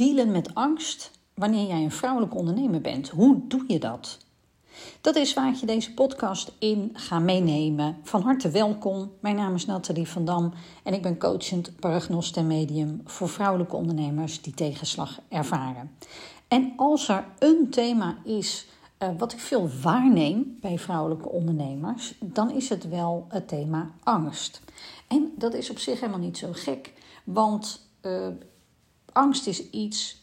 dealen met angst wanneer jij een vrouwelijke ondernemer bent. Hoe doe je dat? Dat is waar ik je deze podcast in ga meenemen. Van harte welkom. Mijn naam is Nathalie van Dam en ik ben coachend paragnost en medium voor vrouwelijke ondernemers die tegenslag ervaren. En als er een thema is uh, wat ik veel waarneem bij vrouwelijke ondernemers, dan is het wel het thema angst. En dat is op zich helemaal niet zo gek, want uh, angst is iets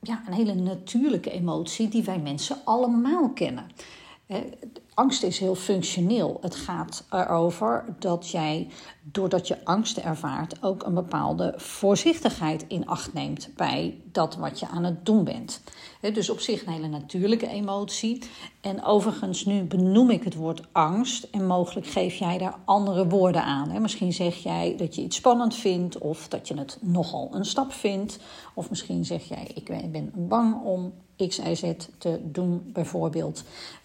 ja, een hele natuurlijke emotie die wij mensen allemaal kennen. Angst is heel functioneel. Het gaat erover dat jij, doordat je angst ervaart, ook een bepaalde voorzichtigheid in acht neemt bij dat wat je aan het doen bent. Dus op zich een hele natuurlijke emotie. En overigens, nu benoem ik het woord angst en mogelijk geef jij daar andere woorden aan. Misschien zeg jij dat je iets spannend vindt of dat je het nogal een stap vindt. Of misschien zeg jij, ik ben bang om X, Y, Z te doen, bijvoorbeeld.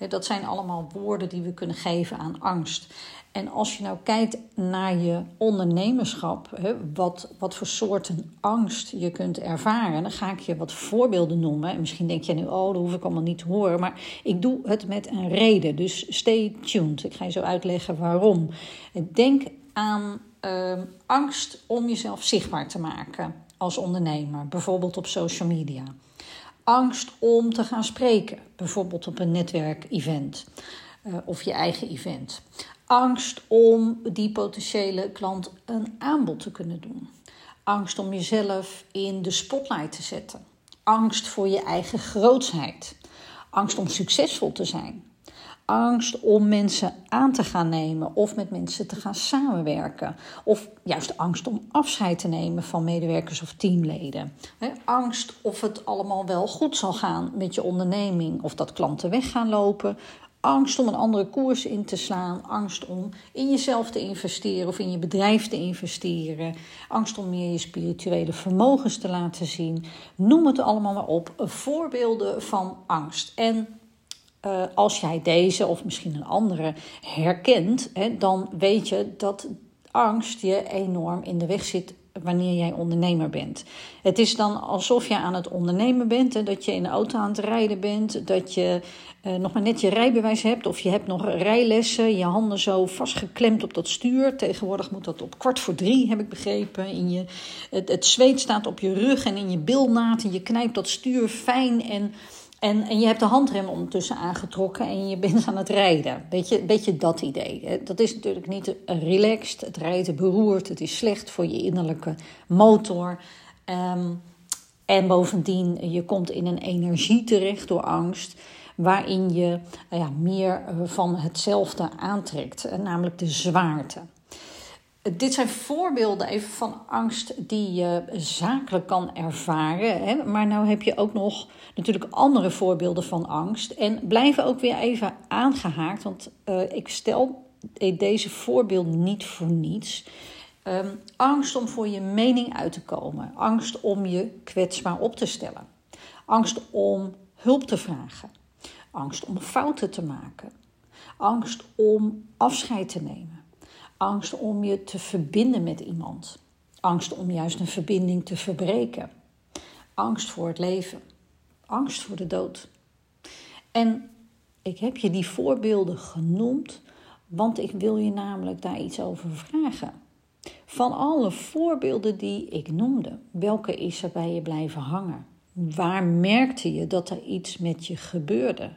Dat zijn allemaal woorden die we kunnen geven aan angst. En als je nou kijkt naar je ondernemerschap, wat, wat voor soorten angst je kunt ervaren, dan ga ik je wat voorbeelden noemen. En misschien denk je nu, oh, dat hoef ik allemaal niet te horen. Maar ik doe het met een reden, dus stay tuned. Ik ga je zo uitleggen waarom. Denk aan uh, angst om jezelf zichtbaar te maken als ondernemer, bijvoorbeeld op social media angst om te gaan spreken, bijvoorbeeld op een netwerkevent uh, of je eigen event. Angst om die potentiële klant een aanbod te kunnen doen. Angst om jezelf in de spotlight te zetten. Angst voor je eigen grootsheid. Angst om succesvol te zijn angst om mensen aan te gaan nemen of met mensen te gaan samenwerken. Of juist angst om afscheid te nemen van medewerkers of teamleden. angst of het allemaal wel goed zal gaan met je onderneming of dat klanten weg gaan lopen. Angst om een andere koers in te slaan. Angst om in jezelf te investeren of in je bedrijf te investeren. Angst om meer je spirituele vermogens te laten zien. Noem het allemaal maar op. Voorbeelden van angst. En uh, als jij deze of misschien een andere herkent, hè, dan weet je dat angst je enorm in de weg zit wanneer jij ondernemer bent. Het is dan alsof je aan het ondernemen bent, hè, dat je in de auto aan het rijden bent, dat je uh, nog maar net je rijbewijs hebt of je hebt nog rijlessen, je handen zo vastgeklemd op dat stuur. Tegenwoordig moet dat op kwart voor drie, heb ik begrepen. In je, het, het zweet staat op je rug en in je bilnaad en je knijpt dat stuur fijn en en, en je hebt de handrem ondertussen aangetrokken en je bent aan het rijden. Beetje, beetje dat idee. Dat is natuurlijk niet relaxed. Het rijden beroert. Het is slecht voor je innerlijke motor. Um, en bovendien, je komt in een energie terecht door angst. Waarin je ja, meer van hetzelfde aantrekt. Namelijk de zwaarte. Dit zijn voorbeelden even van angst die je zakelijk kan ervaren. Hè? Maar nou heb je ook nog natuurlijk andere voorbeelden van angst. En blijven ook weer even aangehaakt, want uh, ik stel deze voorbeelden niet voor niets. Um, angst om voor je mening uit te komen. Angst om je kwetsbaar op te stellen. Angst om hulp te vragen. Angst om fouten te maken. Angst om afscheid te nemen. Angst om je te verbinden met iemand. Angst om juist een verbinding te verbreken. Angst voor het leven. Angst voor de dood. En ik heb je die voorbeelden genoemd, want ik wil je namelijk daar iets over vragen. Van alle voorbeelden die ik noemde, welke is er bij je blijven hangen? Waar merkte je dat er iets met je gebeurde?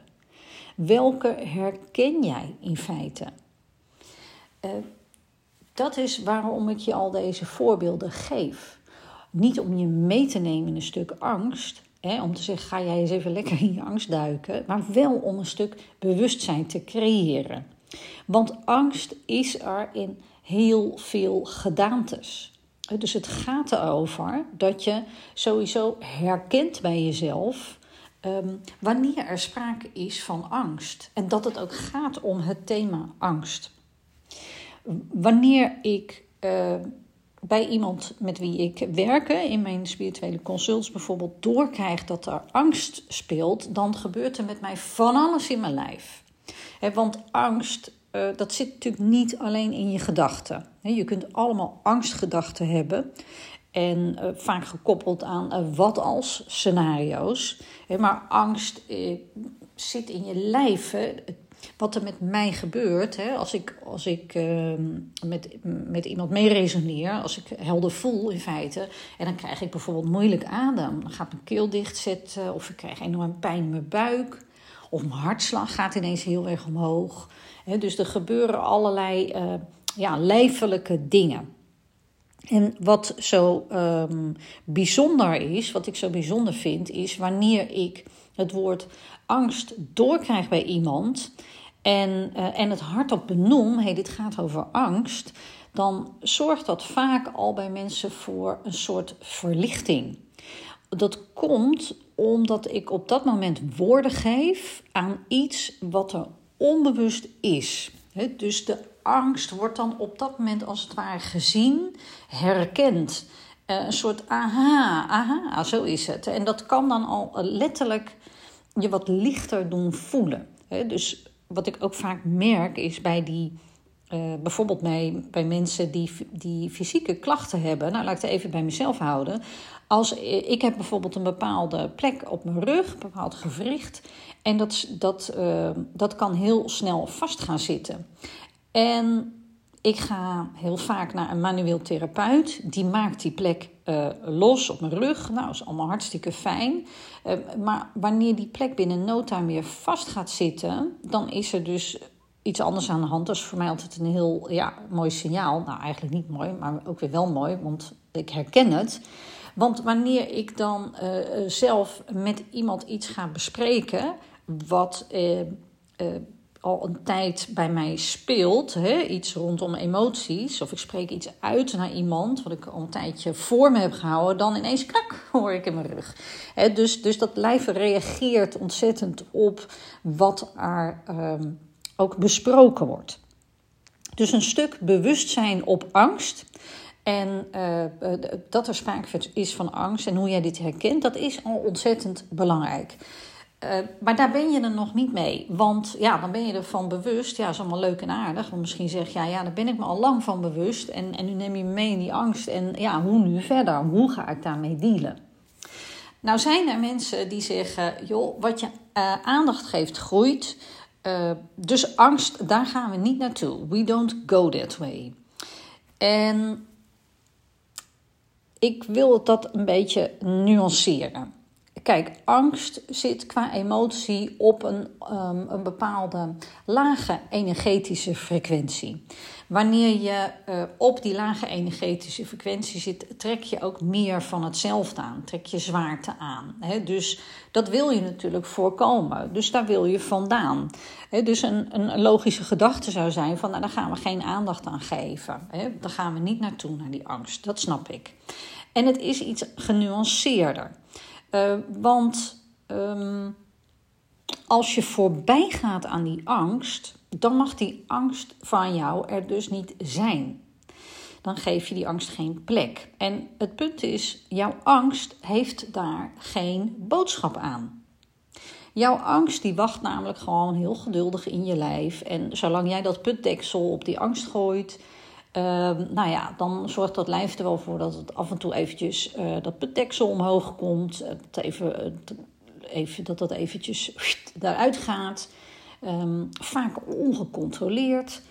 Welke herken jij in feite? Uh, dat is waarom ik je al deze voorbeelden geef. Niet om je mee te nemen in een stuk angst, hè, om te zeggen: ga jij eens even lekker in je angst duiken, maar wel om een stuk bewustzijn te creëren. Want angst is er in heel veel gedaantes. Dus het gaat erover dat je sowieso herkent bij jezelf um, wanneer er sprake is van angst. En dat het ook gaat om het thema angst wanneer ik uh, bij iemand met wie ik werk, in mijn spirituele consults bijvoorbeeld, doorkrijg dat er angst speelt, dan gebeurt er met mij van alles in mijn lijf. want angst, uh, dat zit natuurlijk niet alleen in je gedachten. Je kunt allemaal angstgedachten hebben. En uh, vaak gekoppeld aan wat als scenario's. Maar angst zit in je lijf. Wat er met mij gebeurt, hè? als ik, als ik ehm, met, met iemand mee resoneer, als ik helder voel in feite, en dan krijg ik bijvoorbeeld moeilijk adem, dan gaat mijn keel dicht zitten, of ik krijg enorm pijn in mijn buik, of mijn hartslag gaat ineens heel erg omhoog. Dus er gebeuren allerlei ja, lijfelijke dingen. En wat zo um, bijzonder is, wat ik zo bijzonder vind, is wanneer ik het woord angst doorkrijg bij iemand en, uh, en het hardop benoem, hey, dit gaat over angst, dan zorgt dat vaak al bij mensen voor een soort verlichting. Dat komt omdat ik op dat moment woorden geef aan iets wat er onbewust is. dus de angst wordt dan op dat moment als het ware gezien, herkend. Uh, een soort aha, aha, zo is het. En dat kan dan al letterlijk je wat lichter doen voelen. Dus wat ik ook vaak merk is bij die, uh, bijvoorbeeld bij, bij mensen die, die fysieke klachten hebben. Nou, laat ik het even bij mezelf houden. Als ik heb bijvoorbeeld een bepaalde plek op mijn rug, een bepaald gewricht. En dat, dat, dat kan heel snel vast gaan zitten. En ik ga heel vaak naar een manueel therapeut. Die maakt die plek uh, los op mijn rug. Nou, is allemaal hartstikke fijn. Uh, maar wanneer die plek binnen no time weer vast gaat zitten, dan is er dus iets anders aan de hand. Dat is voor mij altijd een heel ja, mooi signaal. Nou, eigenlijk niet mooi, maar ook weer wel mooi, want ik herken het. Want wanneer ik dan uh, zelf met iemand iets ga bespreken, wat al een tijd bij mij speelt, hè, iets rondom emoties, of ik spreek iets uit naar iemand, wat ik al een tijdje voor me heb gehouden, dan ineens krak hoor ik in mijn rug. Hè, dus, dus dat lijf reageert ontzettend op wat er um, ook besproken wordt. Dus een stuk bewustzijn op angst. En uh, dat er sprake is van angst en hoe jij dit herkent, dat is al ontzettend belangrijk. Uh, maar daar ben je er nog niet mee. Want ja, dan ben je ervan bewust. Ja, is allemaal leuk en aardig. Want misschien zeg je, ja, ja, daar ben ik me al lang van bewust. En, en nu neem je me mee in die angst. En ja, hoe nu verder? Hoe ga ik daarmee dealen? Nou zijn er mensen die zeggen, joh, wat je uh, aandacht geeft groeit. Uh, dus angst, daar gaan we niet naartoe. We don't go that way. En ik wil dat een beetje nuanceren. Kijk, angst zit qua emotie op een, um, een bepaalde lage energetische frequentie. Wanneer je uh, op die lage energetische frequentie zit, trek je ook meer van hetzelfde aan. Trek je zwaarte aan. Dus dat wil je natuurlijk voorkomen. Dus daar wil je vandaan. Dus een, een logische gedachte zou zijn: van nou, daar gaan we geen aandacht aan geven. Daar gaan we niet naartoe, naar die angst. Dat snap ik. En het is iets genuanceerder. Uh, want um, als je voorbij gaat aan die angst, dan mag die angst van jou er dus niet zijn. Dan geef je die angst geen plek. En het punt is, jouw angst heeft daar geen boodschap aan. Jouw angst die wacht namelijk gewoon heel geduldig in je lijf. En zolang jij dat putdeksel op die angst gooit, uh, nou ja, dan zorgt dat lijf er wel voor dat het af en toe eventjes uh, dat bedeksel omhoog komt. Dat, even, even, dat dat eventjes daaruit gaat. Um, vaak ongecontroleerd.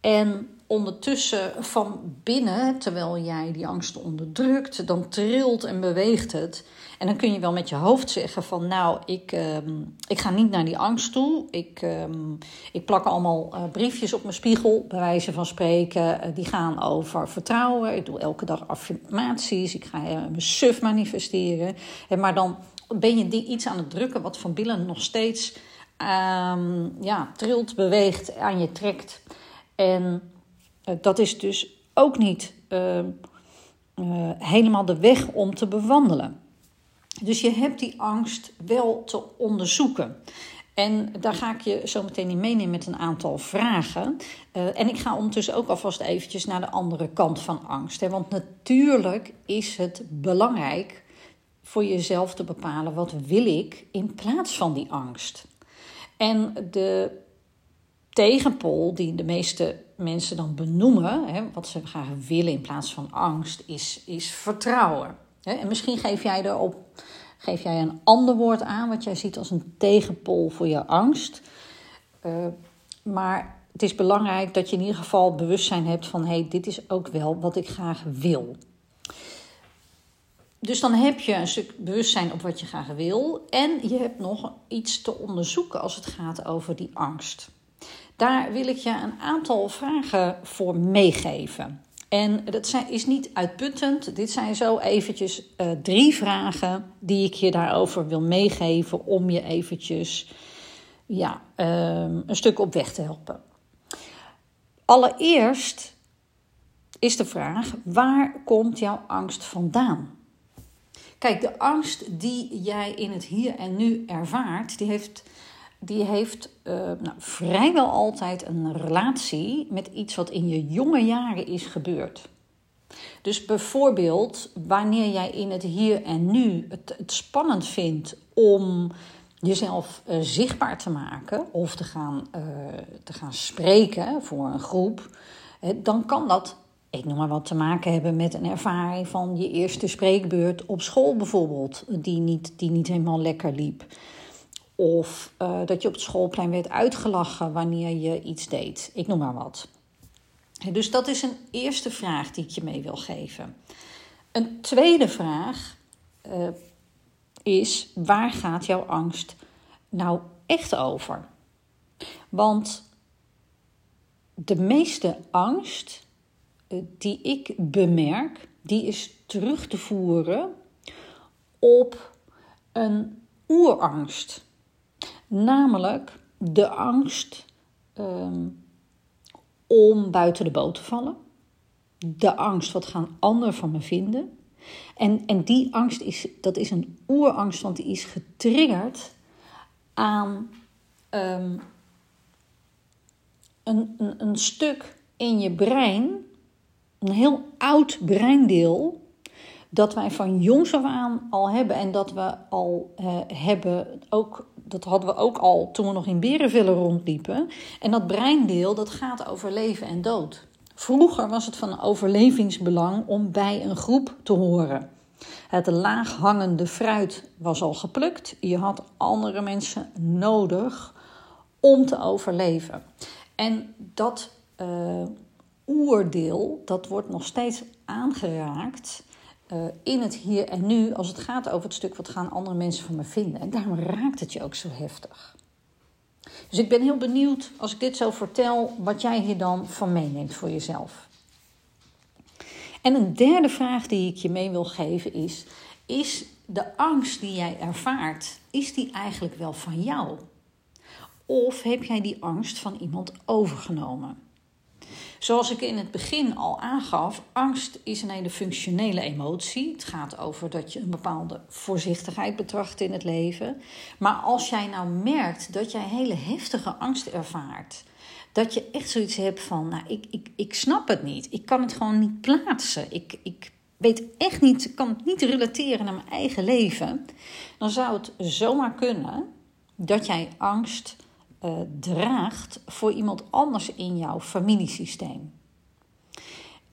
En ondertussen van binnen, terwijl jij die angst onderdrukt, dan trilt en beweegt het. En dan kun je wel met je hoofd zeggen van nou, ik, um, ik ga niet naar die angst toe. Ik, um, ik plak allemaal uh, briefjes op mijn spiegel, bij wijze van spreken. Uh, die gaan over vertrouwen. Ik doe elke dag affirmaties. Ik ga uh, mijn suf manifesteren. En maar dan ben je die iets aan het drukken wat van binnen nog steeds um, ja, trilt, beweegt, aan je trekt. En dat is dus ook niet helemaal de weg om te bewandelen. Dus je hebt die angst wel te onderzoeken. En daar ga ik je zo meteen in meenemen met een aantal vragen. Uh, en ik ga ondertussen ook alvast eventjes naar de andere kant van angst. Hè? Want natuurlijk is het belangrijk voor jezelf te bepalen wat wil ik in plaats van die angst. En de tegenpol die de meeste mensen dan benoemen, hè, wat ze graag willen in plaats van angst, is, is vertrouwen. En misschien geef jij erop, geef jij een ander woord aan wat jij ziet als een tegenpol voor je angst. Uh, maar het is belangrijk dat je in ieder geval bewustzijn hebt van hé, hey, dit is ook wel wat ik graag wil. Dus dan heb je een stuk bewustzijn op wat je graag wil en je hebt nog iets te onderzoeken als het gaat over die angst. Daar wil ik je een aantal vragen voor meegeven. En dat is niet uitputtend. Dit zijn zo eventjes uh, drie vragen die ik je daarover wil meegeven om je eventjes ja, um, een stuk op weg te helpen. Allereerst is de vraag: waar komt jouw angst vandaan? Kijk, de angst die jij in het hier en nu ervaart, die heeft, die heeft uh, nou, vrijwel altijd een relatie met iets wat in je jonge jaren is gebeurd. Dus bijvoorbeeld, wanneer jij in het hier en nu het, spannend vindt om jezelf uh, zichtbaar te maken of te gaan, uh, te gaan spreken voor een groep, dan kan dat, ik noem maar wat, te maken hebben met een ervaring van je eerste spreekbeurt op school bijvoorbeeld, die niet, die niet helemaal lekker liep. Of uh, dat je op het schoolplein werd uitgelachen wanneer je iets deed. Ik noem maar wat. Dus dat is een eerste vraag die ik je mee wil geven. Een tweede vraag is waar gaat jouw angst nou echt over? Want de meeste angst eh, die ik bemerk, die is terug te voeren op een oerangst. Namelijk de angst um, om buiten de boot te vallen. De angst wat gaan anderen van me vinden. En, en die angst is, dat is een oerangst, want die is getriggerd aan een, een, een stuk in je brein, een heel oud breindeel, dat wij van jongs af aan al hebben en dat we al uh, hebben, ook, dat hadden we ook al toen we nog in Berenville rondliepen. En dat breindeel, dat gaat over leven en dood. Vroeger was het van overlevingsbelang om bij een groep te horen. Het laaghangende fruit was al geplukt. Je had andere mensen nodig om te overleven. En dat uh, oordeel, dat wordt nog steeds aangeraakt uh, in het hier en nu als het gaat over het stuk wat gaan andere mensen van me vinden. En daarom raakt het je ook zo heftig. Dus ik ben heel benieuwd als ik dit zo vertel, wat jij hier dan van meeneemt voor jezelf. En een derde vraag die ik je mee wil geven is: is de angst die jij ervaart, is die eigenlijk wel van jou? Of heb jij die angst van iemand overgenomen? Zoals ik in het begin al aangaf, angst is een hele functionele emotie. Het gaat over dat je een bepaalde voorzichtigheid betracht in het leven. Maar als jij nou merkt dat jij hele heftige angst ervaart, dat je echt zoiets hebt van, nou, ik, ik, ik snap het niet. Ik kan het gewoon niet plaatsen. Ik, ik weet echt niet, kan het niet relateren naar mijn eigen leven. Dan zou het zomaar kunnen dat jij angst uh, draagt voor iemand anders in jouw familiesysteem.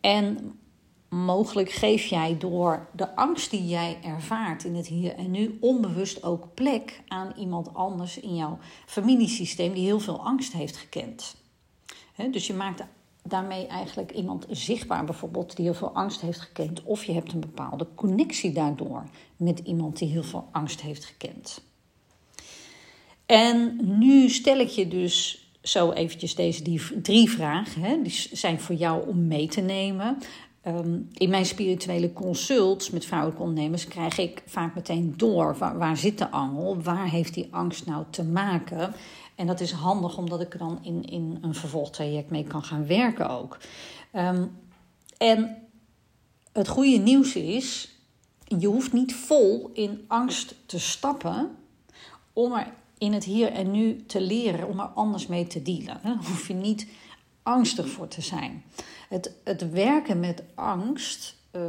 En mogelijk geef jij door de angst die jij ervaart in het hier en nu onbewust ook plek aan iemand anders in jouw familiesysteem die heel veel angst heeft gekend dus je maakt daarmee eigenlijk iemand zichtbaar, bijvoorbeeld, die heel veel angst heeft gekend. Of je hebt een bepaalde connectie daardoor met iemand die heel veel angst heeft gekend. En nu stel ik je dus zo eventjes deze drie vragen. Hè, die zijn voor jou om mee te nemen. Ehm, in mijn spirituele consults met vrouwelijke ondernemers krijg ik vaak meteen door waar, zit de angel, waar heeft die angst nou te maken. En dat is handig omdat ik er dan in, in een vervolgtraject mee kan gaan werken ook. Ehm, en het goede nieuws is, je hoeft niet vol in angst te stappen om er in het hier en nu te leren, om er anders mee te dealen. Daar hoef je niet angstig voor te zijn. Het, het werken met angst, uh,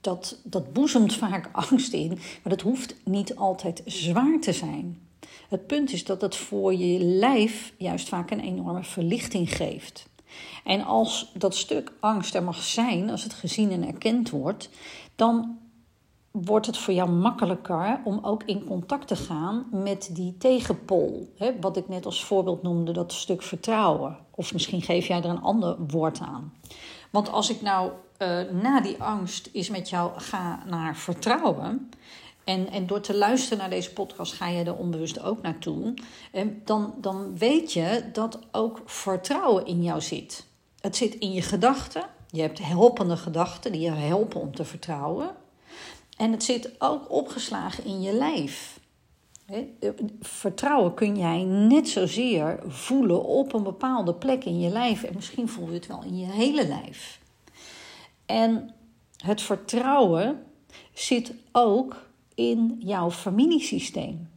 dat, dat boezemt vaak angst in, maar dat hoeft niet altijd zwaar te zijn. Het punt is dat het voor je lijf juist vaak een enorme verlichting geeft. En als dat stuk angst er mag zijn, als het gezien en erkend wordt, dan wordt het voor jou makkelijker om ook in contact te gaan met die tegenpol. Hè? Wat ik net als voorbeeld noemde, dat stuk vertrouwen. Of misschien geef jij er een ander woord aan. Want als ik nou uh, na die angst is met jou ga naar vertrouwen. En, en door te luisteren naar deze podcast ga je er onbewust ook naartoe. Dan, dan weet je dat ook vertrouwen in jou zit. Het zit in je gedachten. Je hebt helpende gedachten die je helpen om te vertrouwen. En het zit ook opgeslagen in je lijf. Vertrouwen kun jij net zozeer voelen op een bepaalde plek in je lijf. En misschien voel je het wel in je hele lijf. En het vertrouwen zit ook in jouw familiesysteem.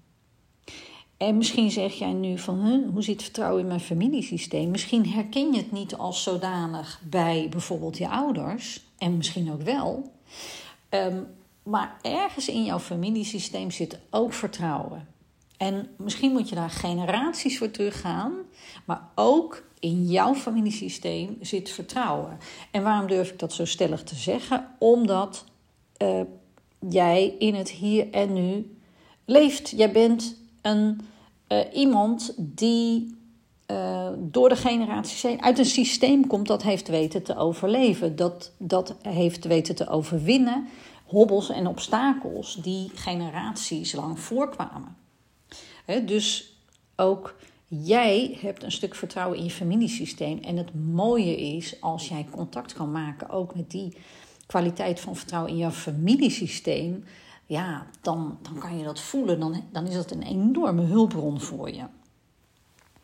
En misschien zeg jij nu van, hoe zit vertrouwen in mijn familiesysteem? Misschien herken je het niet als zodanig bij bijvoorbeeld je ouders, en misschien ook wel. Um, maar ergens in jouw familiesysteem zit ook vertrouwen. En misschien moet je daar generaties voor teruggaan, maar ook in jouw familiesysteem zit vertrouwen. En waarom durf ik dat zo stellig te zeggen? Omdat uh, jij in het hier en nu leeft. Jij bent een, uh, iemand die uh, door de generaties heen uit een systeem komt dat heeft weten te overleven, dat, dat heeft weten te overwinnen hobbels en obstakels die generaties lang voorkwamen. dus ook jij hebt een stuk vertrouwen in je familiesysteem. En het mooie is als jij contact kan maken ook met die kwaliteit van vertrouwen in jouw familiesysteem. Ja, dan, dan kan je dat voelen. Dan, dan is dat een enorme hulpbron voor je.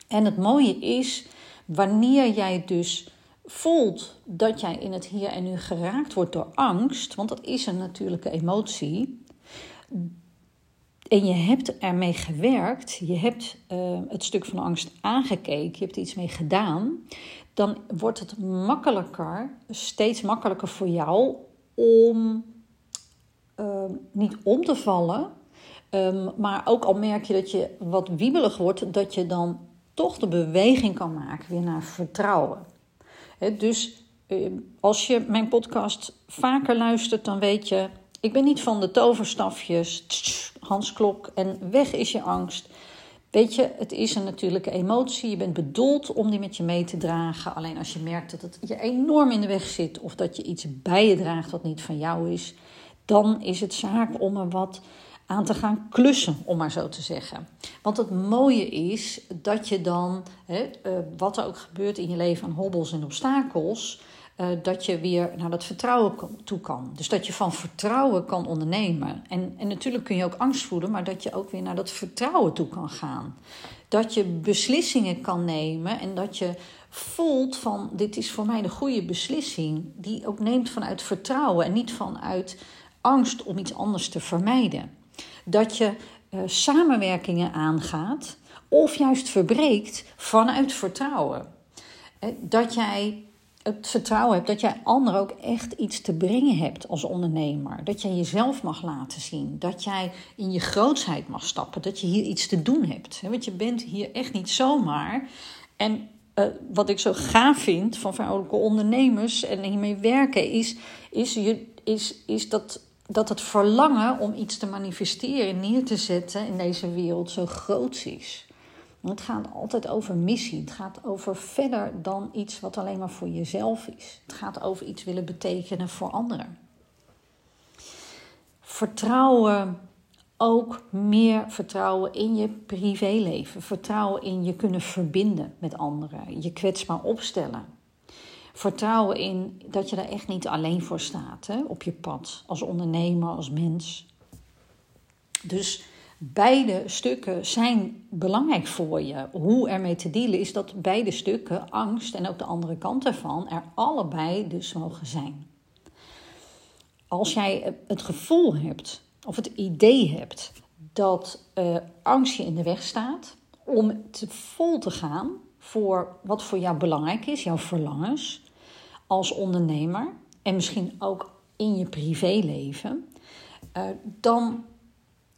En het mooie is, wanneer jij dus voelt dat jij in het hier en nu geraakt wordt door angst, want dat is een natuurlijke emotie, en je hebt ermee gewerkt, je hebt uh, het stuk van angst aangekeken, je hebt iets mee gedaan, dan wordt het makkelijker, steeds makkelijker voor jou om uh, niet om te vallen, um, maar ook al merk je dat je wat wiebelig wordt, dat je dan toch de beweging kan maken weer naar vertrouwen dus eh, als je mijn podcast vaker luistert, dan weet je, ik ben niet van de toverstafjes, Hans Klok en weg is je angst. Weet je, het is een natuurlijke emotie. Je bent bedoeld om die met je mee te dragen. Alleen als je merkt dat het je enorm in de weg zit of dat je iets bij je draagt wat niet van jou is, dan is het zaak om er wat aan te gaan klussen, om maar zo te zeggen. Want het mooie is dat je dan, hè, uh, wat er ook gebeurt in je leven aan hobbels en obstakels, uh, dat je weer naar dat vertrouwen toe kan. Dus dat je van vertrouwen kan ondernemen. En, en natuurlijk kun je ook angst voelen, maar dat je ook weer naar dat vertrouwen toe kan gaan. Dat je beslissingen kan nemen en dat je voelt van dit is voor mij de goede beslissing, die ook neemt vanuit vertrouwen en niet vanuit angst om iets anders te vermijden dat je uh, samenwerkingen aangaat of juist verbreekt vanuit vertrouwen. Eh, dat jij het vertrouwen hebt dat jij anderen ook echt iets te brengen hebt als ondernemer. Dat jij jezelf mag laten zien. Dat jij in je grootsheid mag stappen. Dat je hier iets te doen hebt. Want je bent hier echt niet zomaar. En uh, wat ik zo gaaf vind van vrouwelijke ondernemers en hiermee werken, is, is, je, is, is dat dat het verlangen om iets te manifesteren, neer te zetten in deze wereld zo groot is. het gaat altijd over missie. Het gaat over verder dan iets wat alleen maar voor jezelf is. Het gaat over iets willen betekenen voor anderen. Vertrouwen, ook meer vertrouwen in je privéleven. Vertrouwen in je kunnen verbinden met anderen. Je kwetsbaar opstellen vertrouwen in dat je daar echt niet alleen voor staat hè, op je pad, als ondernemer, als mens. Dus beide stukken zijn belangrijk voor je. Hoe ermee te dealen is dat beide stukken, angst en ook de andere kant ervan, er allebei dus mogen zijn. Als jij het gevoel hebt of het idee hebt dat uh, angst je in de weg staat om te vol te gaan voor wat voor jou belangrijk is, jouw verlangens, als ondernemer en misschien ook in je privéleven, uh, dan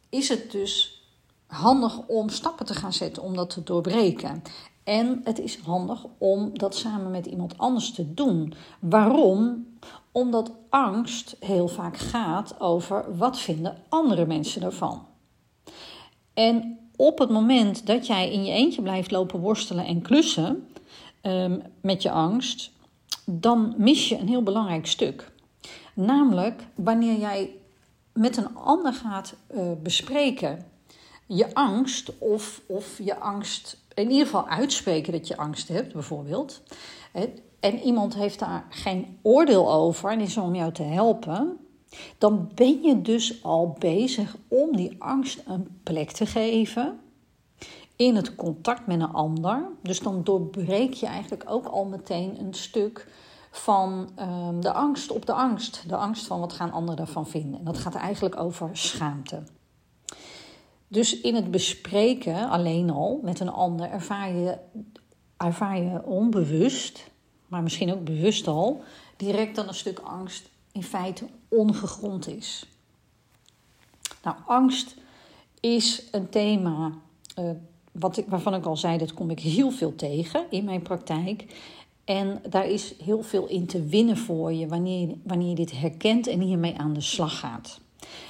is het dus handig om stappen te gaan zetten om dat te doorbreken. En het is handig om dat samen met iemand anders te doen. Waarom? Omdat angst heel vaak gaat over wat vinden andere mensen ervan. En op het moment dat jij in je eentje blijft lopen worstelen en klussen um, met je angst, dan mis je een heel belangrijk stuk. Namelijk wanneer jij met een ander gaat uh, bespreken je angst of, of je angst, in ieder geval uitspreken dat je angst hebt, bijvoorbeeld. En iemand heeft daar geen oordeel over en is om jou te helpen, dan ben je dus al bezig om die angst een plek te geven in het contact met een ander. Dus dan doorbreek je eigenlijk ook al meteen een stuk van um, de angst op de angst. De angst van wat gaan anderen daarvan vinden. En dat gaat eigenlijk over schaamte. Dus in het bespreken alleen al met een ander ervaar je, ervaar je onbewust, maar misschien ook bewust al, direct dan een stuk angst in feite ongegrond is. Nou, angst is een thema uh, wat ik, waarvan ik al zei, dat kom ik heel veel tegen in mijn praktijk. En daar is heel veel in te winnen voor je wanneer, wanneer je dit herkent en hiermee aan de slag gaat.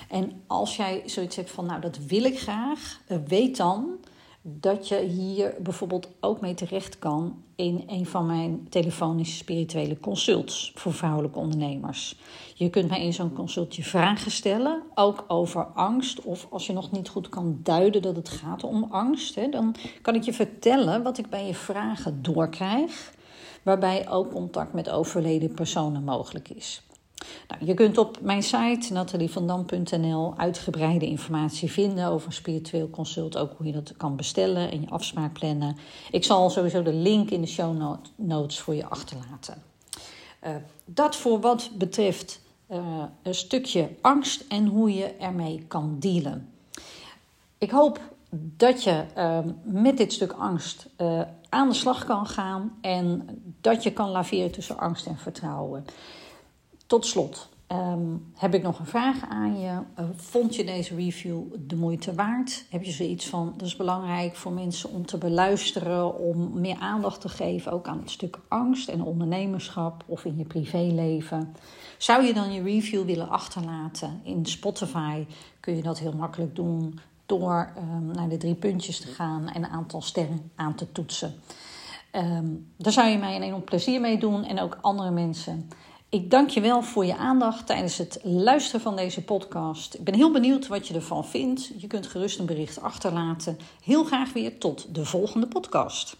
En als jij zoiets hebt van, nou dat wil ik graag, eh, weet dan dat je hier bijvoorbeeld ook mee terecht kan in een van mijn telefonische spirituele consults voor vrouwelijke ondernemers. Je kunt mij in zo'n consultje vragen stellen, ook over angst. Of als je nog niet goed kan duiden dat het gaat om angst, hè, dan kan ik je vertellen wat ik bij je vragen doorkrijg. Waarbij ook contact met overleden personen mogelijk is. Nou, je kunt op mijn site natalievandam.nl uitgebreide informatie vinden over spiritueel consult. Ook hoe je dat kan bestellen en je afspraak plannen. Ik zal sowieso de link in de show notes voor je achterlaten. Uh, dat voor wat betreft uh, een stukje angst en hoe je ermee kan dealen. Ik hoop dat je uh, met dit stuk angst aan de slag kan gaan en dat je kan laveren tussen angst en vertrouwen. Tot slot um, heb ik nog een vraag aan je. Uh, vond je deze review de moeite waard? Heb je zoiets van, dat is belangrijk voor mensen om te beluisteren, om meer aandacht te geven, ook aan het stuk angst en ondernemerschap of in je privéleven? Zou je dan je review willen achterlaten in Spotify? Kun je dat heel makkelijk doen door um, naar de drie puntjes te gaan en een aantal sterren aan te toetsen. Um, daar zou je mij een enorm plezier mee doen en ook andere mensen. Ik dank je wel voor je aandacht tijdens het luisteren van deze podcast. Ik ben heel benieuwd wat je ervan vindt. Je kunt gerust een bericht achterlaten. Heel graag weer tot de volgende podcast.